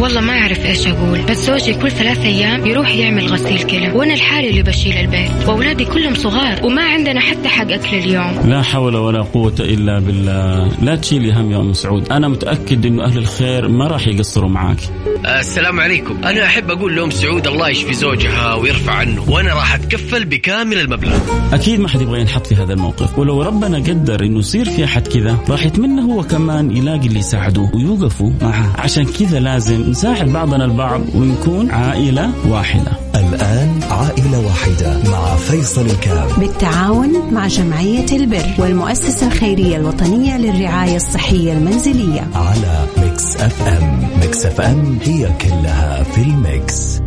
والله ما أعرف إيش أقول بس زوجي كل ثلاث أيام يروح يعمل غسيل كلى وأنا الحالي اللي بشيل البيت وأولادي كلهم صغار وما عندنا حتى حق أكل اليوم. لا حول ولا قوة إلا بالله. لا تشيلي هم يا أم سعود. أنا متأكد أنه أهل الخير ما راح يقصروا معاك. السلام عليكم. أنا أحب أقول لأم سعود الله يشفي زوجها ويرفع عنه وأنا راح أتكفل بكامل المبلغ. أكيد ما حد يبغى ينحط في هذا الموقف. ولو ربنا قدر أنه يصير في أحد كذا راح يتمنى هو كمان يلاقي اللي يساعده ويوقفوا معه. عشان كذا لازم نساعد بعضنا البعض ونكون عائلة واحدة. الآن عائلة واحدة مع فيصل الكام بالتعاون مع جمعية البر والمؤسسة الخيرية الوطنية للرعاية الصحية المنزلية. على Mix FM. Mix FM هي كلها في ال mix.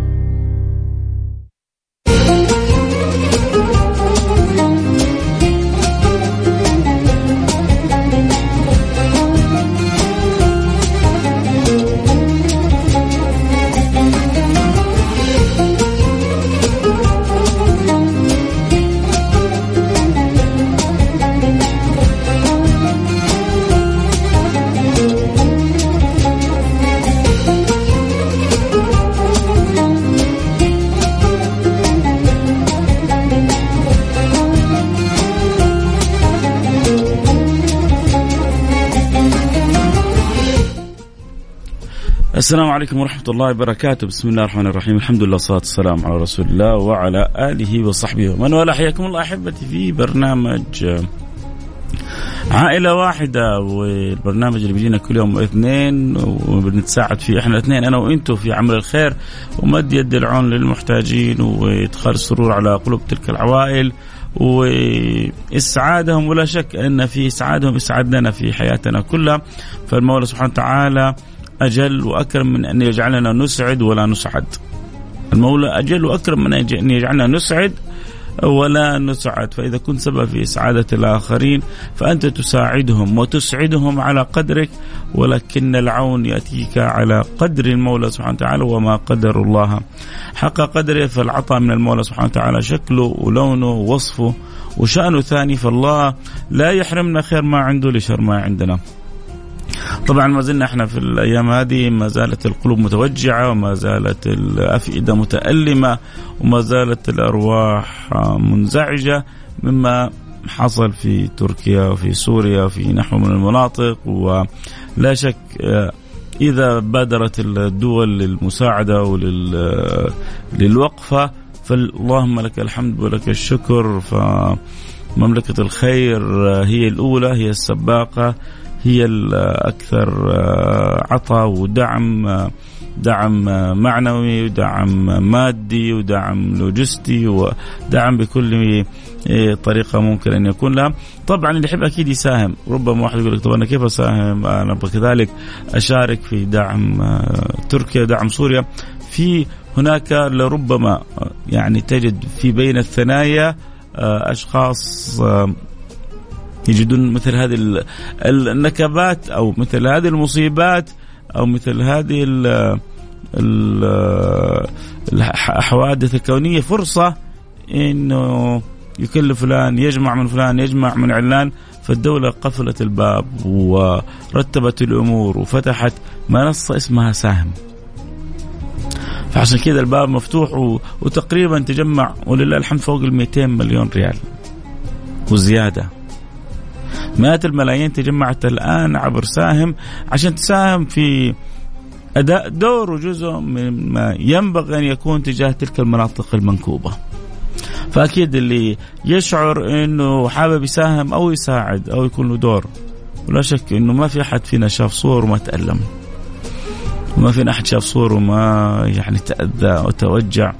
السلام عليكم ورحمة الله وبركاته. بسم الله الرحمن الرحيم. الحمد لله والصلاة والسلام على رسول الله وعلى آله وصحبه ومن والاه. حياكم الله أحبتي في برنامج عائلة واحدة والبرنامج اللي بيجينا كل يوم اثنين وبنتساعد فيه إحنا الاثنين أنا وأنتم في عمل الخير ومد يد العون للمحتاجين وإدخال السرور على قلوب تلك العوائل وإسعادهم. ولا شك أن في إسعادهم إسعادنا في حياتنا كلها. فالمولى سبحانه وتعالى أجل وأكرم من أن يجعلنا نسعد ولا نسعد. المولى أجل وأكرم من أن يجعلنا نسعد ولا نسعد. فإذا كنت سبب في إسعادة الآخرين فأنت تساعدهم وتسعدهم على قدرك ولكن العون يأتيك على قدر المولى سبحانه وتعالى وما قدر الله. حق قدره فالعطاء من المولى سبحانه وتعالى شكله ولونه ووصفه وشأنه ثاني فالله لا يحرمنا خير ما عنده لشر ما عندنا. طبعا ما زلنا إحنا في الأيام هذه ما زالت القلوب متوجعة وما زالت الأفئدة متألمة وما زالت الأرواح منزعجة مما حصل في تركيا وفي سوريا وفي نحو من المناطق. ولا شك إذا بادرت الدول للمساعدة وللوقفه فاللهم لك الحمد ولك الشكر. فمملكة الخير هي الأولى هي السباقة. هي الأكثر آه، عطاء ودعم آه، دعم آه، معنوي ودعم مادي ودعم لوجستي ودعم بكل طريقة ممكن أن يكون لها. طبعا اللي يحب أكيد يساهم. ربما واحد يقول لك طب أنا كيف أساهم؟ أنا كذلك أشارك في دعم تركيا دعم سوريا. في هناك لربما يعني تجد في بين الثنايا أشخاص يجدون مثل هذه النكبات أو مثل هذه المصيبات أو مثل هذه الحوادث الكونية فرصة إنه يكلف فلان يجمع من فلان يجمع من علان فالدولة قفلت الباب ورتبت الأمور وفتحت منصة اسمها سهم فعشان كذا الباب مفتوح وتقريبا تجمع ولله الحمد فوق ال 200 مليون ريال. وزيادة. مئات الملايين تجمعت الآن عبر ساهم عشان تساهم في أداء دور وجزء مما ينبغي أن يكون تجاه تلك المناطق المنكوبة. فأكيد اللي يشعر أنه حابب يساهم أو يساعد أو يكون له دور ولا شك أنه ما في أحد فينا شاف صور وما تألم. وما فينا أحد شاف صور وما يعني تأذى وتوجع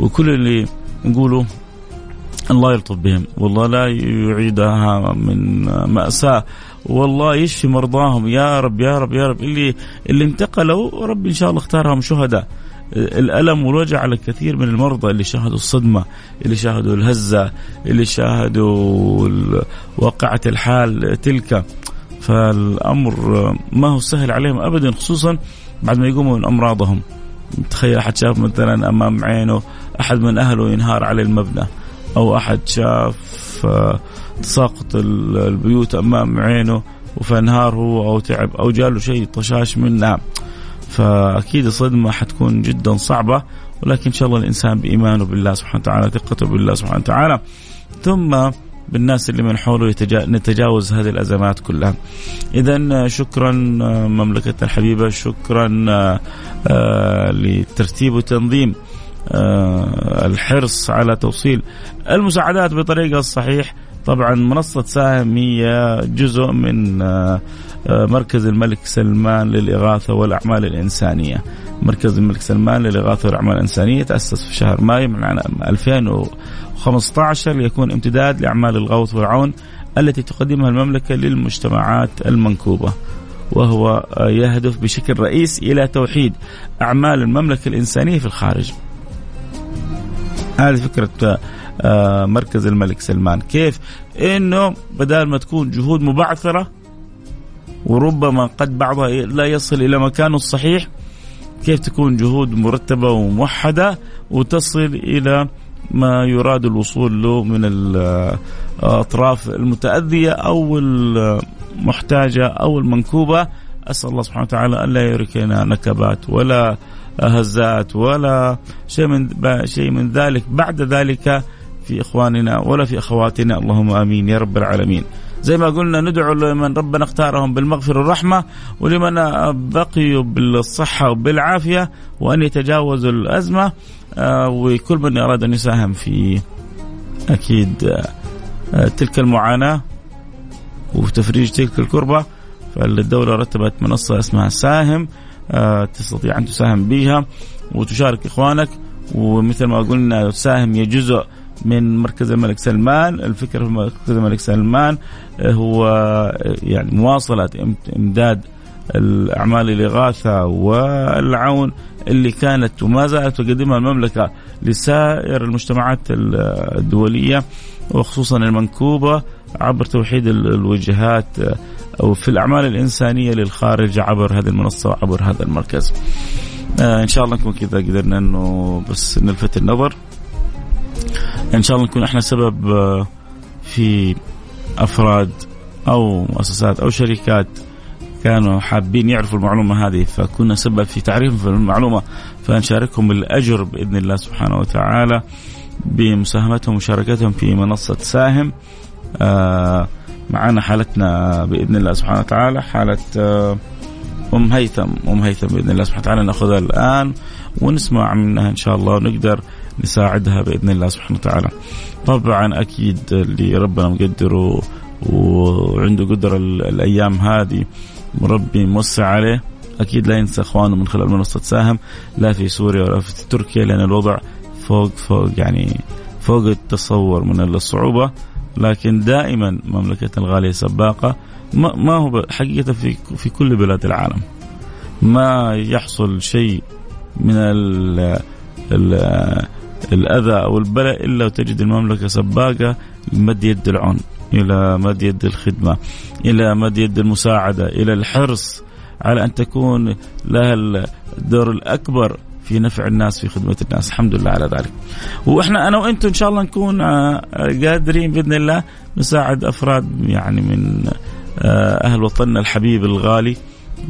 وكل اللي نقوله الله يلطف بهم. والله لا يعيدها من مأساة. والله يشفي مرضاهم؟ يا رب يا رب يا رب. اللي اللي انتقلوا رب إن شاء الله اختارهم شهداء. الألم والوجع على كثير من المرضى اللي شاهدوا الصدمة اللي شاهدوا الهزة اللي شاهدوا واقعة الحال تلك. فالأمر ما هو سهل عليهم أبدا خصوصا بعد ما يقوموا من أمراضهم. تخيل أحد شاف مثلا أمام عينه أحد من أهله ينهار عليه المبنى. أو أحد شاف آه، تساقط البيوت أمام عينه وفانهار هو أو تعب أو جاله شيء طشاش منها فأكيد الصدمة حتكون جدا صعبة ولكن إن شاء الله الإنسان بإيمانه بالله سبحانه وتعالى ثقته بالله سبحانه وتعالى. ثم بالناس اللي من حوله يتجا... نتجاوز هذه الأزمات كلها. اذا شكرا مملكة الحبيبة شكرا آه، لترتيب وتنظيم. آه، الحرص على توصيل المساعدات بطريقة الصحيح. طبعا منصة ساهم هي جزء من آه، مركز الملك سلمان للإغاثة والأعمال الإنسانية. مركز الملك سلمان للإغاثة والأعمال الإنسانية تأسس في شهر مايو من عام 2015 ليكون امتداد لأعمال الغوث والعون التي تقدمها المملكة للمجتمعات المنكوبة وهو يهدف بشكل رئيسي إلى توحيد أعمال المملكة الإنسانية في الخارج. هذه فكرة آه، مركز الملك سلمان. كيف؟ إنه بدل ما تكون جهود مبعثرة وربما قد بعضها لا يصل إلى مكانه الصحيح كيف تكون جهود مرتبة وموحدة وتصل إلى ما يراد الوصول له من الاطراف المتأذية أو المحتاجة أو المنكوبة. أسأل الله سبحانه وتعالى ألا يركنا نكبات ولا هزات ولا شيء من شيء من ذلك. بعد ذلك في إخواننا ولا في أخواتنا اللهم آمين يا رب العالمين. زي ما قلنا ندعو لمن ربنا اختارهم بالمغفرة والرحمة ولمن بقيوا بالصحة وبالعافية وأن يتجاوزوا الأزمة آه، وكل من أراد أن يساهم في أكيد آه، تلك المعاناة وتفريج تلك الكربة. فالدولة رتبت منصة اسمها ساهم. تستطيع أن تساهم بها وتشارك إخوانك. ومثل ما قلنا تساهم هي جزء من مركز الملك سلمان. الفكرة في مركز الملك سلمان آه، هو آه، يعني مواصلة إمداد الأعمال الإغاثة والعون اللي كانت وما زالت تقدمها المملكة لسائر المجتمعات الدولية وخصوصا المنكوبة عبر توحيد الوجهات أو في الأعمال الإنسانية للخارج عبر هذه المنصة وعبر هذا المركز. آه إن شاء الله نكون كذا قدرنا أنه بس نلفت النظر. إن شاء الله نكون إحنا سبب آه، في أفراد أو مؤسسات أو شركات كانوا حابين يعرفوا المعلومة هذه فكنا سبب في تعريفهم في المعلومة فنشاركهم بالاجر بإذن الله سبحانه وتعالى بمساهمتهم ومشاركتهم في منصة ساهم. آه معنا حالتنا بإذن الله سبحانه وتعالى حالة آه أم هيثم أم هيثم بإذن الله سبحانه وتعالى نأخذها الآن ونسمع منها إن شاء الله ونقدر نساعدها بإذن الله سبحانه وتعالى. طبعا أكيد اللي ربنا مقدره وعنده قدرة الأيام هذه مربي موسع عليه أكيد لا ينسى إخوانه من خلال منصة ساهم لا في سوريا ولا في تركيا لأن الوضع فوق فوق يعني فوق التصور من الصعوبة لكن دائما مملكتنا الغاليه سباقة ما هو حقيقة في في كل بلاد العالم. ما يحصل شيء من ال ال الأذى أو البلاء إلا وتجد المملكة سباقة لمد يد العون إلى مد يد الخدمة إلى مد يد المساعدة إلى الحرص على أن تكون لها الدور الأكبر في نفع الناس في خدمة الناس. الحمد لله على ذلك. وإحنا أنا وأنتم إن شاء الله نكون آه، قادرين بإذن الله نساعد أفراد يعني من آه، أهل وطننا الحبيب الغالي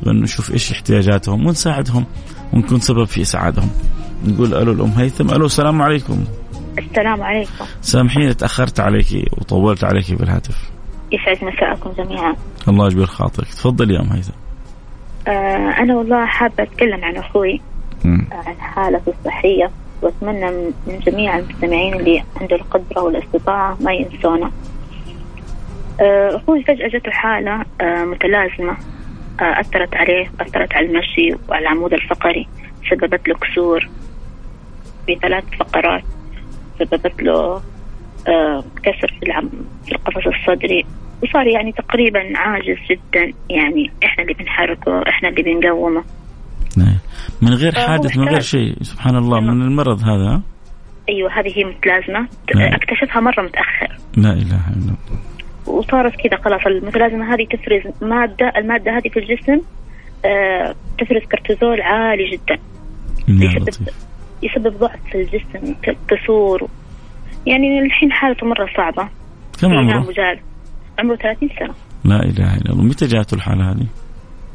ونشوف إيش احتياجاتهم ونساعدهم ونكون سبب في إسعادهم. نقول ألو الأم هيثم. ألو السلام عليكم. السلام عليكم. سامحيني تأخرت عليك وطولت عليك بالهاتف. يسعد مساءكم جميعا. الله يجبر خاطرك. تفضلي يا أم هيثم. آه أنا والله حابة أتكلم عن أخوي. آه عن حالته الصحية. وأتمنى من جميع المستمعين اللي عنده القدرة والاستطاعة ما ينسونا. آه أخوي فجأة جته حالة آه متلازمة آه أثرت عليه أثرت على المشي وعلى العمود الفقري سببت له كسور في ثلاث فقرات سببت له كسر في, العم في القفص الصدري. وصار يعني تقريبا عاجز جدا يعني إحنا اللي بنحركه إحنا اللي بنقومه. نعم. من غير حادث من غير شيء. سبحان الله من المرض هذا أيوه هذه هي متلازمة. نعم. اكتشفها مرة متأخر. لا إله إلا الله. وصارت كذا خلاص المتلازمة هذه تفرز مادة المادة هذه في الجسم آه تفرز كورتيزول عالي جدا. يسبب يسبب ضعف في الجسم كسور. يعني الحين حالته مرة صعبة. كم عمره؟ مجال. عمره 30 سنة. لا إله إلا الله. متى جاته الحالة هذه؟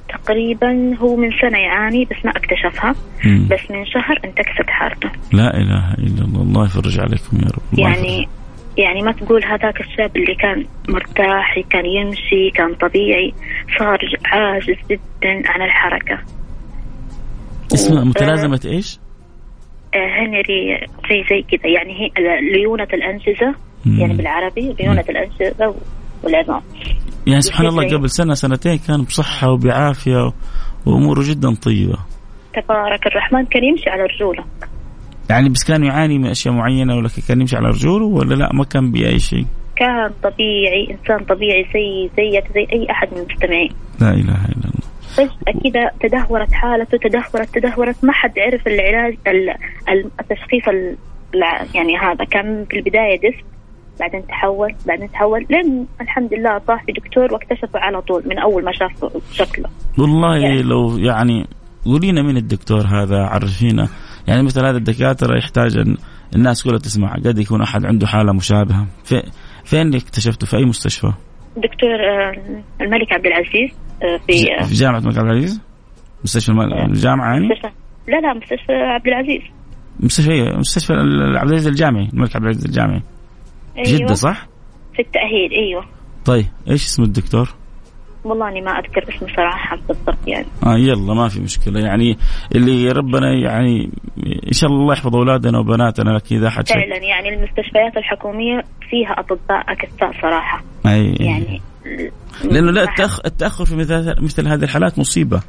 تقريبا هو من سنة يعاني بس ما اكتشفها. مم. بس من شهر انتكست حالته. لا إله إلا الله. الله يفرج عليكم يا رب. يعني يعني ما تقول هذاك الشاب اللي كان مرتاح كان يمشي كان طبيعي صار عاجز جدا عن الحركة. اسمها متلازمة إيش؟ آه، هنري زي زي كذا. يعني هي ليونة الأنجزة مم. يعني بالعربي ليونة الأنجزة والعظام يعني سبحان الله قبل سنة سنتين كان بصحة وبعافية وأموره جدا طيبة. تبارك الرحمن. كان يمشي على رجوله. يعني بس كان يعاني من أشياء معينة ولا كان يمشي على رجوله ولا لا؟ ما كان بأي شيء. كان طبيعي إنسان طبيعي زي زيك زي أي أحد من المستمعين. لا إله إلا الله. فجأة كذا تدهورت حالته تدهورت تدهورت. ما حد عرف العلاج ال- ال- التشخيص يعني هذا كان في البداية ديسك بعدين تحول بعدين تحول لين الحمد لله طاح في دكتور واكتشفه على طول من أول ما شاف شكله. والله يعني- لو يعني قولينا مين الدكتور هذا عرفينا. يعني مثل هذا الدكاترة يحتاج أن الناس كلها تسمع. قد يكون أحد عنده حالة مشابهة. في فين اكتشفته؟ في أي مستشفى؟ دكتور آه، الملك عبد العزيز آه، في آه، في جامعة الملك عبد العزيز؟ مستشفى الم- الجامعة يعني؟ مستشفى. لا لا مستشفى عبد العزيز. مستشفى مستشفى عبد العزيز الجامعي الملك عبد العزيز الجامعي. أيوة. جدة صح؟ في التأهيل أيوه. طيب إيش اسم الدكتور؟ والله أني ما أذكر اسمه صراحة بالضبط يعني. آه يلا ما في مشكلة. يعني اللي ربنا يعني إن شاء الله يحفظ أولادنا وبناتنا لك إذا حد فعلا يعني المستشفيات الحكومية فيها أطباء اكفاء صراحة. أي. يعني لأنه لا. التأخر في مثل مثل هذه الحالات مصيبة.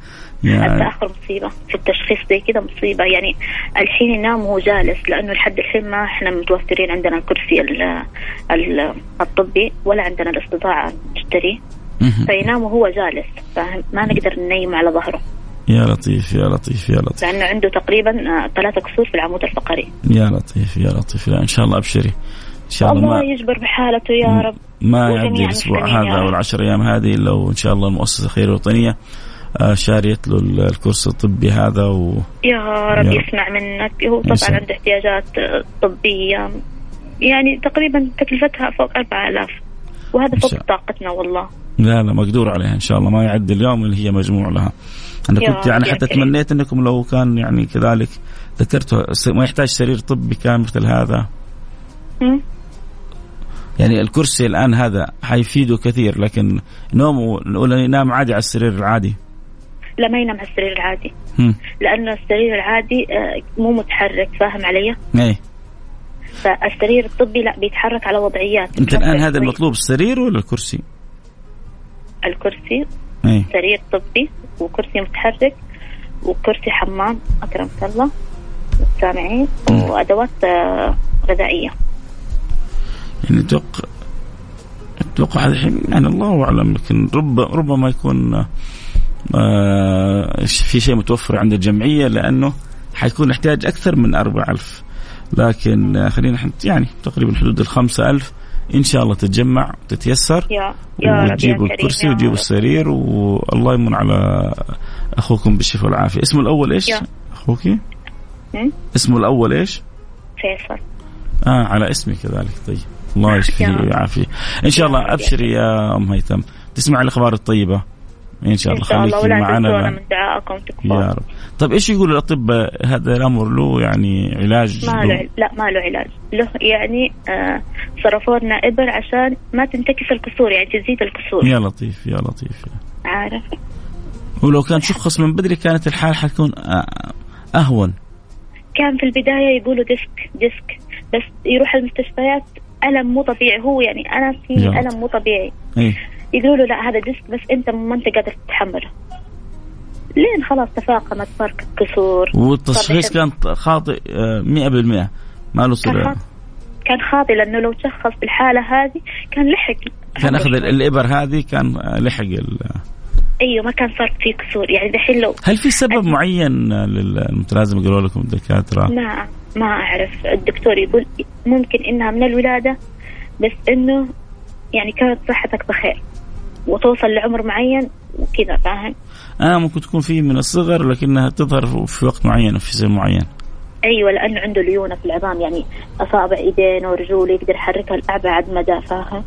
يعني التأخر مصيبة. في التشخيص زي كذا مصيبة. يعني الحين ينام وهو جالس لأنه لحد الحين ما إحنا متوفرين عندنا الكرسي ال- ال- الطبي ولا عندنا الاستطاعة نشتريه. فينام وهو جالس. فاهم ما نقدر ننيم على ظهره. يا لطيف يا لطيف يا لطيف. لأنه عنده تقريبا آه، ثلاثة كسور في العمود الفقري. يا لطيف يا لطيف. لا إن شاء الله أبشري. إن شاء الله الله ما يجبر بحالته يا رب ما يعدي الأسبوع هذا. والعشر أيام هذه إلا وإن شاء الله المؤسسة الخيريه الوطنية آه، شاريت له الكورس الطبي هذا و يا رب يا. يسمع منك هو يسمع. طبعا عنده احتياجات آه، طبية يعني تقريبا تكلفتها فوق 4000 وهذا فوق طاقتنا والله لا لا مقدور عليها إن شاء الله ما يعدي اليوم اللي هي مجموع لها أنا كنت يعني حتى كريم. تمنيت إنكم لو كان يعني كذلك ذكرته ما يحتاج سرير طبي كان مثل هذا؟ يعني الكرسي الآن هذا حيفيده كثير لكن نومه نقول ينام عادي على السرير العادي لا ما ينام على السرير العادي. لأنه السرير العادي آه، مو متحرك فاهم علي إيه فالسرير الطبي لا بيتحرك على وضعيات أنت الآن هذا. المطلوب السرير ولا الكرسي؟ الكرسي إيه سرير طبي وكرسي متحرك وكرسي حمام أكرمك الله سامعين مم. وأدوات آه، غذائية يعني أتوقع أتوقع الحين يعني الله أعلم لكن رب ربما يكون آه في شيء متوفر عند الجمعية لأنه حيكون احتياج أكثر من 4000 لكن آه، خلينا يعني تقريبا حدود ال 5000 إن شاء الله تتجمع وتتيسر وتجيبوا الكرسي وتجيبوا. السرير والله يمن على أخوكم بالشفاء والعافية. اسمه الأول إيش. أخوكي؟ اسمه الأول إيش؟ فيصل. آه على اسمي كذلك طيب. الله يشفيه يا. ويعافيه إن شاء يا الله يا أبشري يا أم هيثم. تسمع الأخبار الطيبة. إن شاء الله خليكي ولا معنا. من دعائكم يا رب. طيب إيش يقولوا الاطباء هذا الأمر له؟ يعني علاج ما له. لا ما له علاج. له يعني آه صرفوا لنا إبر عشان ما تنتكس الكسور يعني تزيد الكسور. يا لطيف يا لطيف. عارف. ولو كان شخص من بدري كانت الحال حتكون آه، أهون. كان في البداية يقولوا disc disc. بس يروح المستشفيات ألم مو طبيعي. هو يعني أنا في. ألم مو طبيعي. إيه. يقولوا له لا هذا disc بس أنت ما أنت قادر تتحمله. لين خلاص تفاقمت صار كسور والتشخيص. كان خاطئ آه، 100% ما له صله كان خاطئ. لأنه لو تشخص بالحالة هذه كان لحق. كان أخذ ال- الإبر هذه كان آه، لحق ال- أيوه ما كان صار فيه كسور يعني دحين لو هل في سبب معين للمتلازمه قالوا لكم الدكاتره؟ ما ما أعرف الدكتور يقول ممكن إنها من الولادة بس إنه يعني كانت صحتك بخير وتوصل لعمر معين وكذا فاهم؟ آه ممكن تكون في من الصغر لكنها تظهر في وقت معين في سن معين. أيوه لأنه عنده ليونة في العظام يعني أصابع إيدين ورجوله يقدر يحركها لأبعد مدى فاهم؟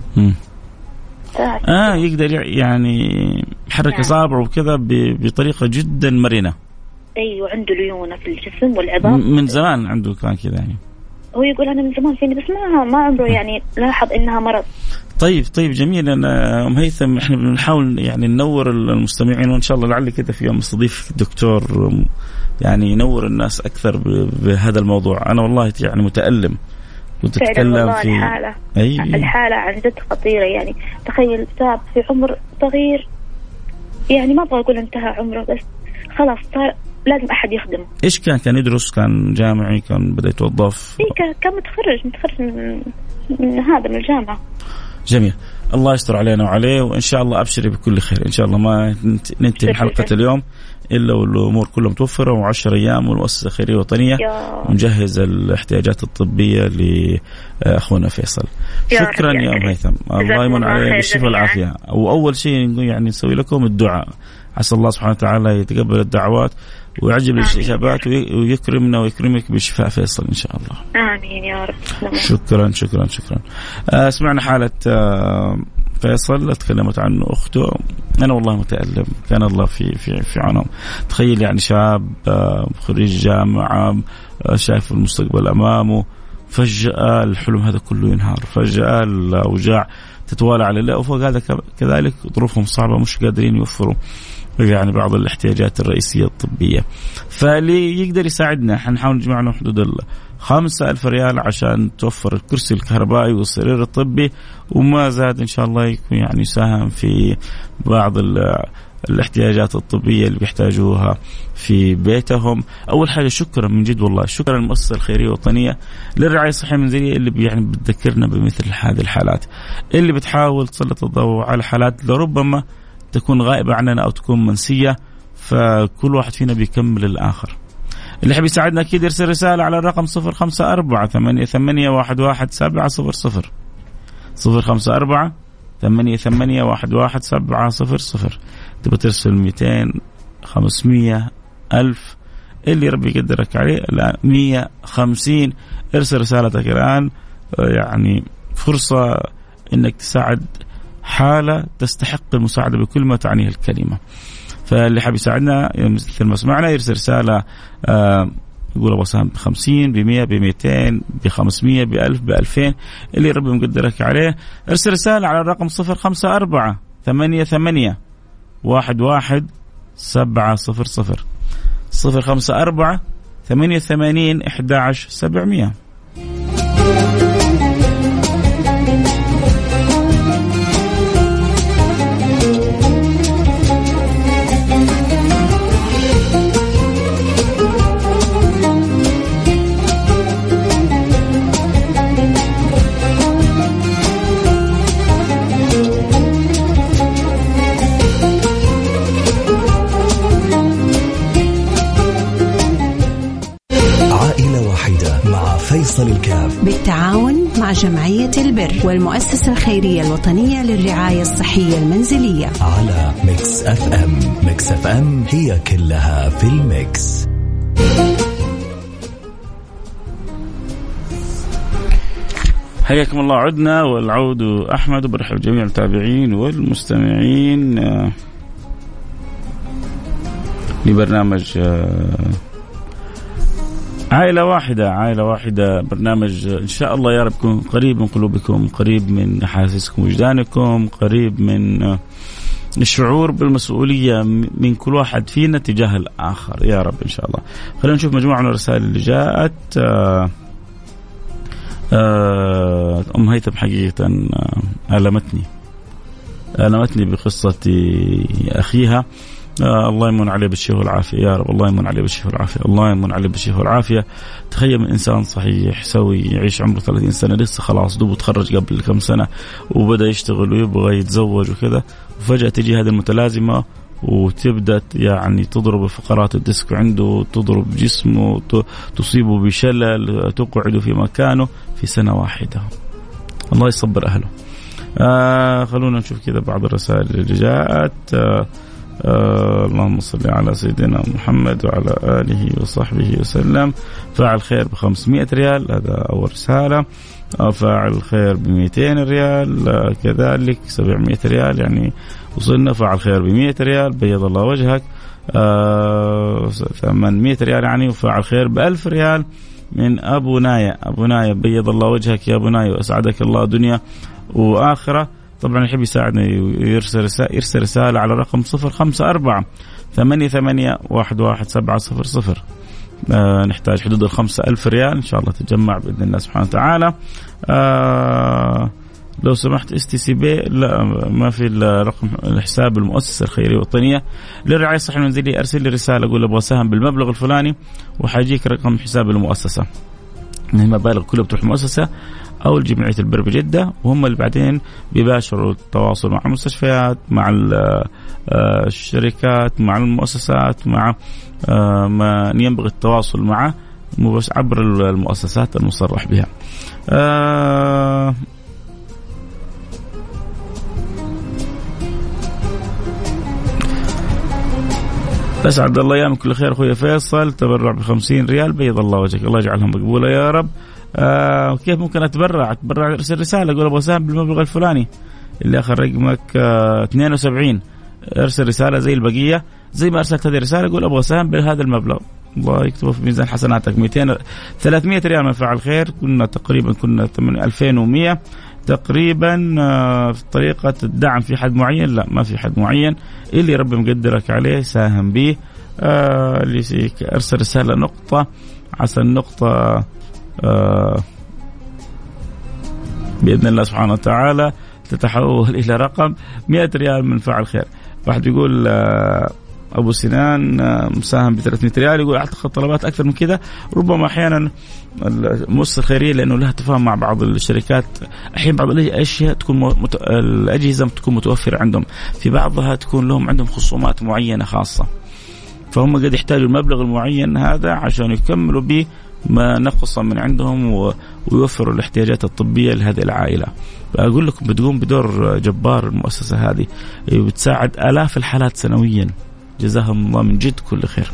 آه يقدر يع- يعني يحرك نعم. إصابعه وكذا بطريقة جدا مرنة. أيوه عنده ليونة في الجسم والعظام. من زمان عنده كان كذا يعني. هو يقول أنا من زمان فيني بس ما ما عمره يعني لاحظ إنها مرض. طيب طيب جميل. أنا أم هيثم إحنا بنحاول يعني ننور المستمعين وإن شاء الله لعل كذا في يوم استضيف دكتور يعني ينور الناس أكثر بهذا الموضوع. أنا والله يعني متألم. كنت أتكلم في الحالة. أي. الحالة عن جد خطيرة يعني. تخيل شاب في عمر صغير. يعني ما أبغى أقول انتهى عمره بس خلاص صار لازم أحد يخدمه إيش كان؟ كان يدرس كان جامعي كان بدأ يتوظف؟ إيه كان- متخرج متخرج من, من هذا من الجامعة. جميل. الله يستر علينا وعليه وإن شاء الله أبشري بكل خير. إن شاء الله ما ننت- ننتهي حلقة اليوم إلا والأمور كلها متوفرة و10 أيام والمؤسسة الخيريه الوطنيه ونجهز الاحتياجات الطبية لأخونا فيصل. يا شكرا يا أم. هيثم الله يمن عليه بالشفاء. والعافية. وأول شيء نقول يعني نسوي لكم الدعاء. عسى الله سبحانه وتعالى يتقبل الدعوات. ويعجب. الاجابات وي- ويكرمنا ويكرمك بشفاء فيصل إن شاء الله. آمين يا رب. شكرا شكرا شكرا. آه سمعنا حالة آه فيصل تكلمت عنه أخته. أنا والله متألم. كان الله في في في عونهم تخيل يعني شاب آه خريج جامعة شايف المستقبل أمامه. فجأة الحلم هذا كله ينهار. فجأة الأوجاع تتوالى على الله وفوق هذا كذلك ظروفهم صعبة مش قادرين يوفروا. يعني بعض الاحتياجات الرئيسية الطبية. فاللي يقدر يساعدنا حنحاول نجمع له حدود ال 5000 ريال عشان توفر الكرسي الكهربائي والسرير الطبي وما زاد إن شاء الله يكون يعني يساهم في بعض ال- الاحتياجات الطبية اللي بيحتاجوها في بيتهم. أول حاجة شكرا من جد والله شكرا للمؤسسة الخيرية الوطنية للرعاية الصحية المنزلية اللي يعني بتذكرنا بمثل هذه الحالات. اللي بتحاول تسلط الضوء على حالات لربما تكون غائبة عننا أو تكون منسية فكل واحد فينا بيكمل الآخر. اللي يحب يساعدنا أكيد يرسل رسالة على الرقم صفر خمسة أربعة ثمانية, ثمانية واحد, واحد سبعة صفر صفر. صفر خمسة أربعة ثمانية, ثمانية واحد, واحد سبعة صفر صفر. تبغى ترسل ميتين خمسمية ألف. اللي ربي يقدرك عليه مية خمسين. ارسل رسالتك الآن. يعني فرصة إنك تساعد حالة تستحق المساعدة بكل ما تعنيه الكلمة. فاللي حاب يساعدنا مثل ما سمعنا يرسل رسالة آه، يقول أبو اساهم ب 50 ب 100 ب 200 ب 500 ب 1000 ب 2000 اللي ربي مقدرك عليه. ارسل رسالة على الرقم 054 88 11 700 054 88 700 مع فيصل الكاف. بالتعاون مع جمعية البر والمؤسسة الخيرية الوطنية للرعاية الصحية المنزلية. على Mix FM. Mix FM هي كلها في ال mix. حياكم الله. عدنا والعود أحمد وبرحب جميع المتابعين والمستمعين. آه، لبرنامج آه، عائلة واحدة عائلة واحدة برنامج إن شاء الله يا رب يكون قريب من قلوبكم قريب من أحاسيسكم وجدانكم قريب من الشعور بالمسؤولية من كل واحد فينا تجاه الآخر. يا رب إن شاء الله. خلينا نشوف مجموعة من الرسائل اللي جاءت. آه آه، أم هيثم حقيقة آه، ألمتني. ألمتني بقصة أخيها. آه الله يمن عليه بالشفاء والعافية. يا رب الله يمن عليه بالشفاء والعافية. الله يمن عليه بالشفاء والعافية. تخيل من إنسان صحيح سوي يعيش عمره 30 سنة لسه خلاص دوب تخرج قبل كم سنة وبدأ يشتغل ويبغى يتزوج وكذا. وفجأة تجي هذه المتلازمة وتبدأ يعني تضرب فقرات الديسك عنده تضرب جسمه تصيبه بشلل تقعده في مكانه في سنة واحدة. الله يصبر أهله. آه خلونا نشوف كذا بعض الرسائل اللي جاءت. آه آه اللهم صل على سيدنا محمد وعلى آله وصحبه وسلم. فاعل خير ب 500 ريال هذا أول رسالة. آه فاعل خير ب 200 ريال آه كذلك 700 ريال يعني وصلنا. فعل خير ب 100 ريال بيض الله وجهك. آه 800 ريال يعني وفعل خير ب 1000 ريال من أبو نايا. أبو نايا بيض الله وجهك يا أبو نايا وأسعدك الله دنيا وآخرة. طبعا يحب يساعدنا يرسل رسالة يرسل رسالة على رقم صفر خمسة أربعة ثمانية ثمانية واحد واحد سبعة صفر صفر. آه نحتاج حدود الخمسة ألف ريال إن شاء الله تتجمع بإذن الله سبحانه وتعالى. آه لو سمحت STC Pay لا ما في رقم الحساب المؤسسة الخيرية الوطنيه للرعاية الصحية المنزلية أرسل لي رسالة أقول أبغى سهم بالمبلغ الفلاني وحيجيك رقم حساب المؤسسة. المبالغ كلها بتروح المؤسسه أو لجمعيه البر بجدة وهم اللي بعدين بيباشروا التواصل مع المستشفيات مع آه، الشركات مع المؤسسات مع آه، من ينبغي التواصل معه عبر المؤسسات المصرح بها. اسعد الله ايامك كل خير أخوي فيصل. تبرع ب 50 ريال بيض الله وجهك الله يجعلها مقبولة يا رب. آه كيف ممكن أتبرع؟ أتبرع أرسل رسالة أقول أبغى اساهم بالمبلغ الفلاني. اللي آخر رقمك آه 72 أرسل رسالة زي البقية. زي ما أرسلت هذه الرسالة قول أبغى اساهم بهذا المبلغ. الله يكتبه في ميزان حسناتك. 200 300 ريال من فعل خير. كنا تقريبا كنا 2100 تقريبا آه، في طريقة الدعم في حد معين؟ لا ما في حد معين. اللي ربي مقدرك عليه ساهم به. آه اللي أرسل رسالة نقطة عسى النقطة آه بإذن الله سبحانه وتعالى تتحول إلى رقم 100 ريال من فعل خير. واحد يقول أبو سنان آه، مساهم ب 300 ريال يقول أعتقد طلبات أكثر من كذا. ربما أحيانا المؤسسه الخيريه لأنه لها تفاهم مع بعض الشركات أحيانا بعض الأشياء تكون مت... الأجهزة تكون متوفرة عندهم. في بعضها تكون لهم عندهم خصومات معينة خاصة. فهم قد يحتاجوا المبلغ المعين هذا عشان يكملوا به ما نقص من عندهم ويوفروا الاحتياجات الطبية لهذه العائلة. أقول لكم بتقوم بدور جبار المؤسسة هذه بتساعد آلاف الحالات سنويا. جزاهم الله من جد كل خير.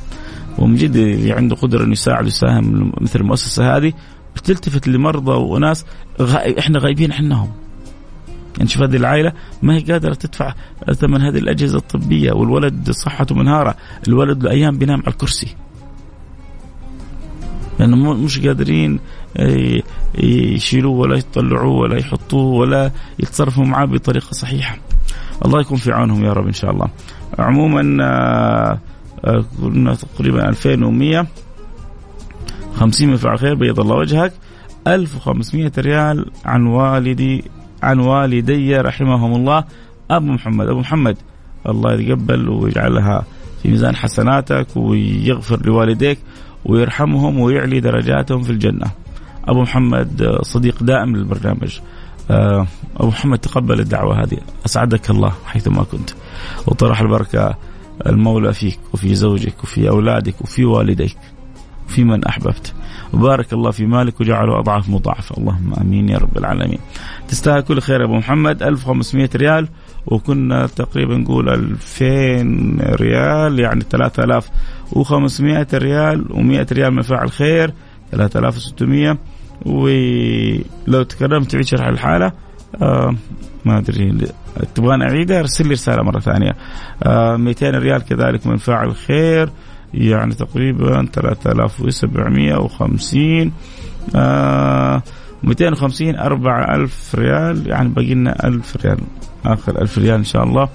ومن جد اللي عنده قدرة إنه يساعد ويساهم مثل المؤسسة هذه بتلتفت لمرضى وناس غائب إحنا غايبين عنهم. يعني شوف هذه العائلة ما هي قادرة تدفع ثمن هذه الأجهزة الطبية والولد صحته منهارة الولد لأيام بينام على الكرسي لأنه مش قادرين آه، يشيلوه ولا يطلعوه ولا يحطوه ولا يتصرفوا معاه بطريقة صحيحة الله يكون في عونهم يا رب إن شاء الله عموما آه، آه، كنا تقريبا 2100 50 من فعل خير بيض الله وجهك 1500 ريال عن والدي عن والدي رحمهم الله أبو محمد أبو محمد الله يتقبل ويجعلها في ميزان حسناتك ويغفر لوالديك ويرحمهم ويعلي درجاتهم في الجنة. أبو محمد صديق دائم للبرنامج. آه، أبو محمد تقبل الدعوة هذه. أسعدك الله حيثما كنت. وطرح البركة المولى فيك وفي زوجك وفي أولادك وفي والديك وفي من أحببت. وبارك الله في مالك وجعله أضعاف مضاعفة. اللهم آمين يا رب العالمين. تستاهل كل خير يا أبو محمد. 1500 ريال. وكنا تقريبا نقول 2000 ريال يعني 3500 ريال و100 ريال من فاعل خير. 3600 ولو تكرمت تعيد شرح الحالة آه ما أدري تبغاني أعيدها؟ أرسل لي رسالة مرة ثانية. آه 200 ريال كذلك من فاعل خير يعني تقريبا 3750 آه 250 4000 ريال يعني باقي لنا 1000 ريال آخر 1000 ريال إن شاء الله.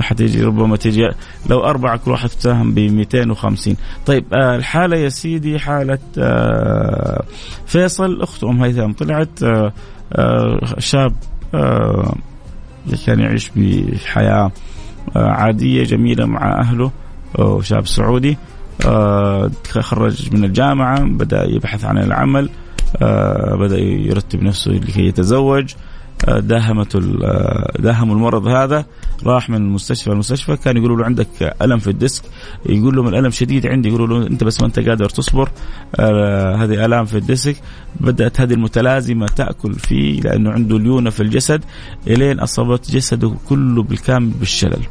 حتيجي ربما تيجي لو أربعة كل واحد ساهم ب 250 طيب آه الحالة يا سيدي حالة آه فيصل أخت أم هيثم طلعت آه آه شاب آه كان يعيش بحياة آه عادية جميلة مع أهله شاب سعودي خرج من الجامعة بدأ يبحث عن العمل بدأ يرتب نفسه لكي يتزوج داهمته داهم المرض هذا راح من المستشفى المستشفى كان يقولوا له عندك ألم في ال disc. يقول لهم الألم شديد عندي. يقولوا له أنت بس ما أنت قادر تصبر. آه هذه ألام في ال disc. بدأت هذه المتلازمة تأكل فيه لأنه عنده ليونة في الجسد. إلين أصابت جسده كله بالكامل بالشلل.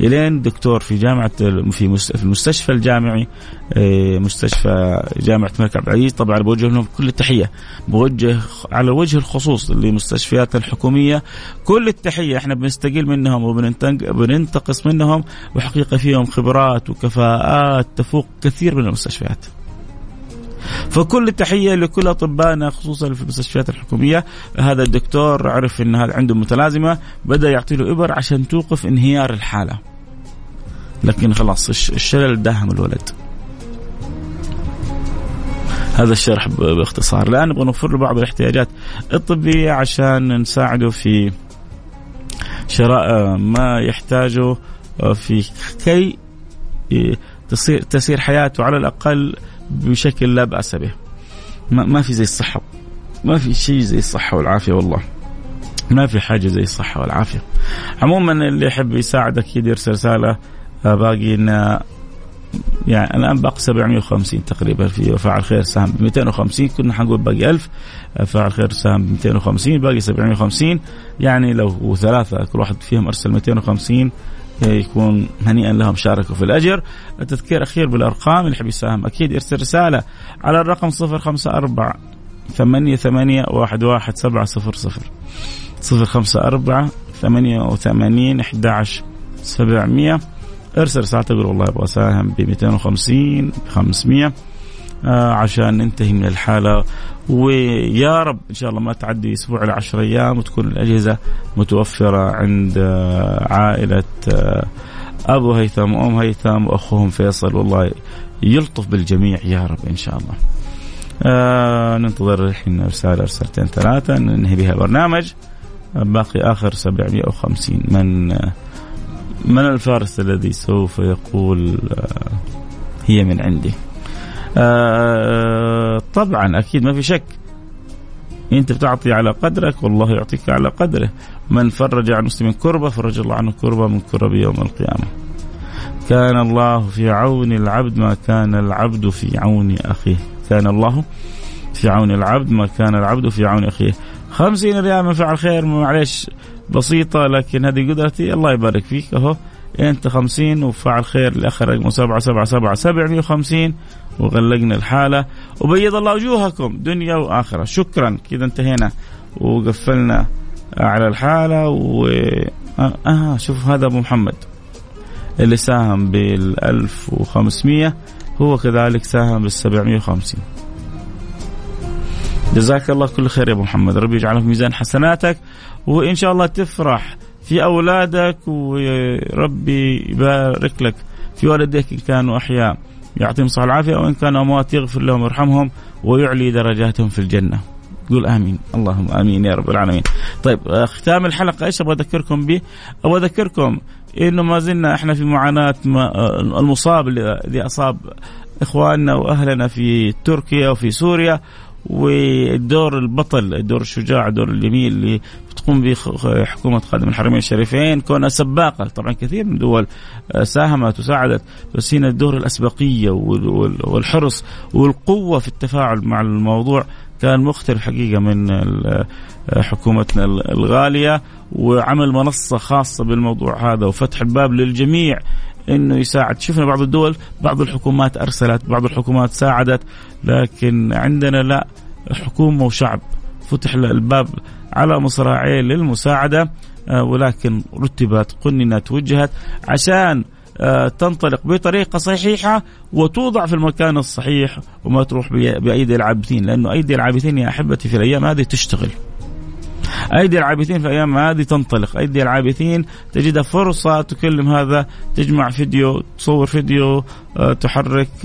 إلين دكتور في جامعة في في المستشفى الجامعي آه، مستشفى جامعة الملك عبد العزيز. طبعا بوجه لهم كل التحية. بوجه على وجه الخصوص لمستشفيات الحكومية. كل التحية إحنا بنستقيل منهم وبننتقص منهم وحقيقة فيهم خبرات وكفاءات تفوق كثير من المستشفيات. فكل التحية لكل أطبائنا خصوصا في المستشفيات الحكومية. هذا الدكتور عرف إن هذا عنده متلازمة بدأ يعطي له إبر عشان توقف انهيار الحالة. لكن خلاص الشلل داهم الولد. هذا الشرح باختصار الآن نبغى نوفر له بعض الاحتياجات الطبية عشان نساعده في شراء ما يحتاجه في كي تصير تسير حياته على الأقل بشكل لا بأس به. ما, في زي الصحة ما في شيء زي الصحة والعافية والله. ما في حاجة زي الصحة والعافية. عموما اللي يحب يساعد أكيد يرسل رساله باقي يعني الآن باقي 750 تقريبا في فاعل خير سهم ب 250 كنا حنقول باقي 1000 فاعل خير سهم ب 250 باقي 750 يعني لو ثلاثة كل واحد فيهم أرسل 250 يكون هنيئا لهم شاركوا في الأجر. التذكير أخير بالأرقام اللي يحب يساهم أكيد يرسل رسالة على الرقم 054 ثمانية ثمانية واحد واحد سبعة صفر صفر. صفر خمسة أربعة ثمانية وثمانين أحد عشر سبعمية. ارسل رسالة تقول والله أبغى أساهم ب 250 500 آه عشان ننتهي من الحالة. ويا رب إن شاء الله ما تعدي أسبوع إلى 10 أيام وتكون الأجهزة متوفرة عند آه عائلة آه أبو هيثم وأم هيثم وأخوهم فيصل. والله يلطف بالجميع يا رب إن شاء الله. آه ننتظر الحين رسالة رسالتين ثلاثة ننهي بها البرنامج. باقي آخر 750 من آه من الفارس الذي سوف يقول آه، هي من عندي؟ آه، طبعا أكيد ما في شك. أنت بتعطي على قدرك والله يعطيك على قدره. من فرج عن مسلم كربة فرج الله عنه كربة من كرب يوم القيامة. كان الله في عون العبد ما كان العبد في عون أخيه. كان الله في عون العبد ما كان العبد في عون أخيه. خمسين ريال من فعل خير معلش بسيطة لكن هذه قدرتي. الله يبارك فيك أهو. أنت خمسين وفعل خير لآخر رقم سبعة سبعة سبعة سبعمية وخمسين. وغلقنا الحالة. وبيض الله وجوهكم دنيا وآخرة. شكرا. كذا انتهينا. وقفلنا على الحالة. و آه, آه شوف هذا أبو محمد. اللي ساهم بال 1500 هو كذلك ساهم بال 750 جزاك الله كل خير يا أبو محمد. ربي يجعله في ميزان حسناتك. وإن شاء الله تفرح في أولادك وربي يبارك لك في والديك إن كانوا أحياء يعطيهم الصحة والعافية وإن كانوا أموات يغفر لهم ويرحمهم ويعلي درجاتهم في الجنة. قول آمين اللهم آمين يا رب العالمين. طيب ختام الحلقة إيش أبغى أذكركم به؟ أبغى أذكركم إنه ما زلنا إحنا في معاناة المصاب اللي أصاب إخواننا وأهلنا في تركيا وفي سوريا والدور البطل الدور الشجاع الدور الجميل اللي بتقوم به حكومة خادم الحرمين الشريفين كونها سباقة طبعا كثير من الدول آه، ساهمت وساعدت بس هنا الدور الأسبقية والحرص والقوة في التفاعل مع الموضوع كان مختلف حقيقة من آه، حكومتنا الغالية وعمل منصة خاصة بالموضوع هذا وفتح الباب للجميع إنه يساعد. شفنا بعض الدول بعض الحكومات أرسلت بعض الحكومات ساعدت لكن عندنا لا حكومه وشعب فتح الباب على مصراعيه للمساعدة آه، ولكن رتبت قننت وجهت عشان آه، تنطلق بطريقة صحيحة وتوضع في المكان الصحيح وما تروح بأيدي العابثين لأنه أيدي العابثين يا أحبتي في الأيام هذه تشتغل. أيدي العابثين في أيام هذه تنطلق. أيدي العابثين تجدها فرصة تكلم هذا تجمع فيديو تصور فيديو آه، تحرك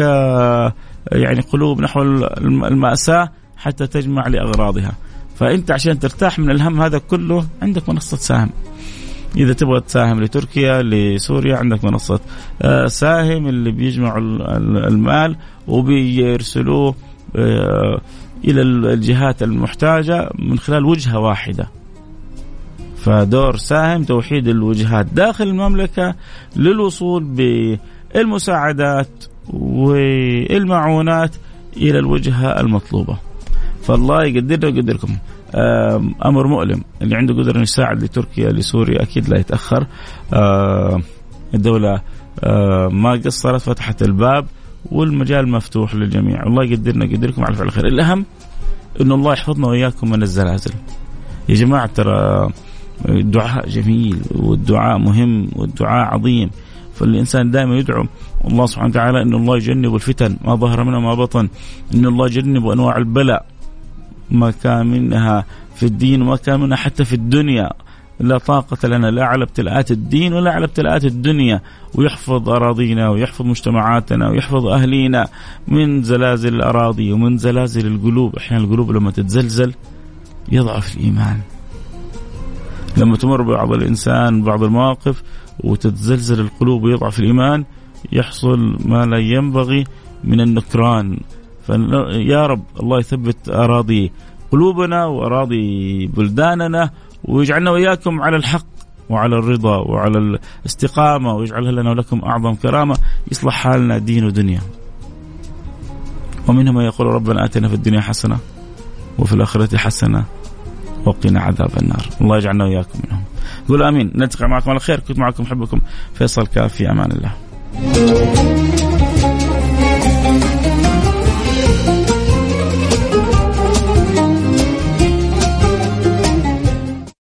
يعني قلوب نحو المأساة حتى تجمع لأغراضها. فأنت عشان ترتاح من الهم هذا كله عندك منصة سهم إذا تبغى تساهم لتركيا لسوريا عندك منصة آه، ساهم اللي بيجمعوا المال وبيرسلوه إلى الجهات المحتاجة من خلال وجهة واحدة. فدور ساهم توحيد الوجهات داخل المملكة للوصول بالمساعدات والمعونات إلى الوجهة المطلوبة. فالله يقدرنا ويقدركم. أمر مؤلم. اللي عنده قدرة إنه يساعد لتركيا لسوريا أكيد لا يتأخر. الدولة ما قصرت فتحت الباب والمجال مفتوح للجميع. الله يقدرنا يقدركم على فعل الخير. الأهم أن الله يحفظنا وإياكم من الزلازل. يا جماعة ترى الدعاء جميل والدعاء مهم والدعاء عظيم. فالإنسان دائما يدعو الله سبحانه وتعالى أن الله يجنب الفتن ما ظهر منها ما بطن. أن الله يجنب أنواع البلاء. ما كان منها في الدين وما كان منها حتى في الدنيا. لا طاقة لنا لا على ابتلاءات الدين ولا على ابتلاءات الدنيا. ويحفظ أراضينا ويحفظ مجتمعاتنا ويحفظ أهلينا من زلازل الأراضي ومن زلازل القلوب. أحيانا القلوب لما تتزلزل يضعف الإيمان. لما تمر بعض الإنسان بعض المواقف وتتزلزل القلوب ويضعف الإيمان يحصل ما لا ينبغي من النكران. فيا رب الله يثبت أراضي قلوبنا وأراضي بلداننا ويجعلنا وإياكم على الحق وعلى الرضا وعلى الاستقامة ويجعلها لنا ولكم أعظم كرامة. يصلح حالنا دين ودنيا. ومنهم من يقول ربنا آتنا في الدنيا حسنة وفي الآخرة حسنة وقنا عذاب النار. الله يجعلنا وإياكم منهم. قولوا آمين. نلتقي معكم على خير. كنت معكم حبكم فيصل كاف في أمان الله.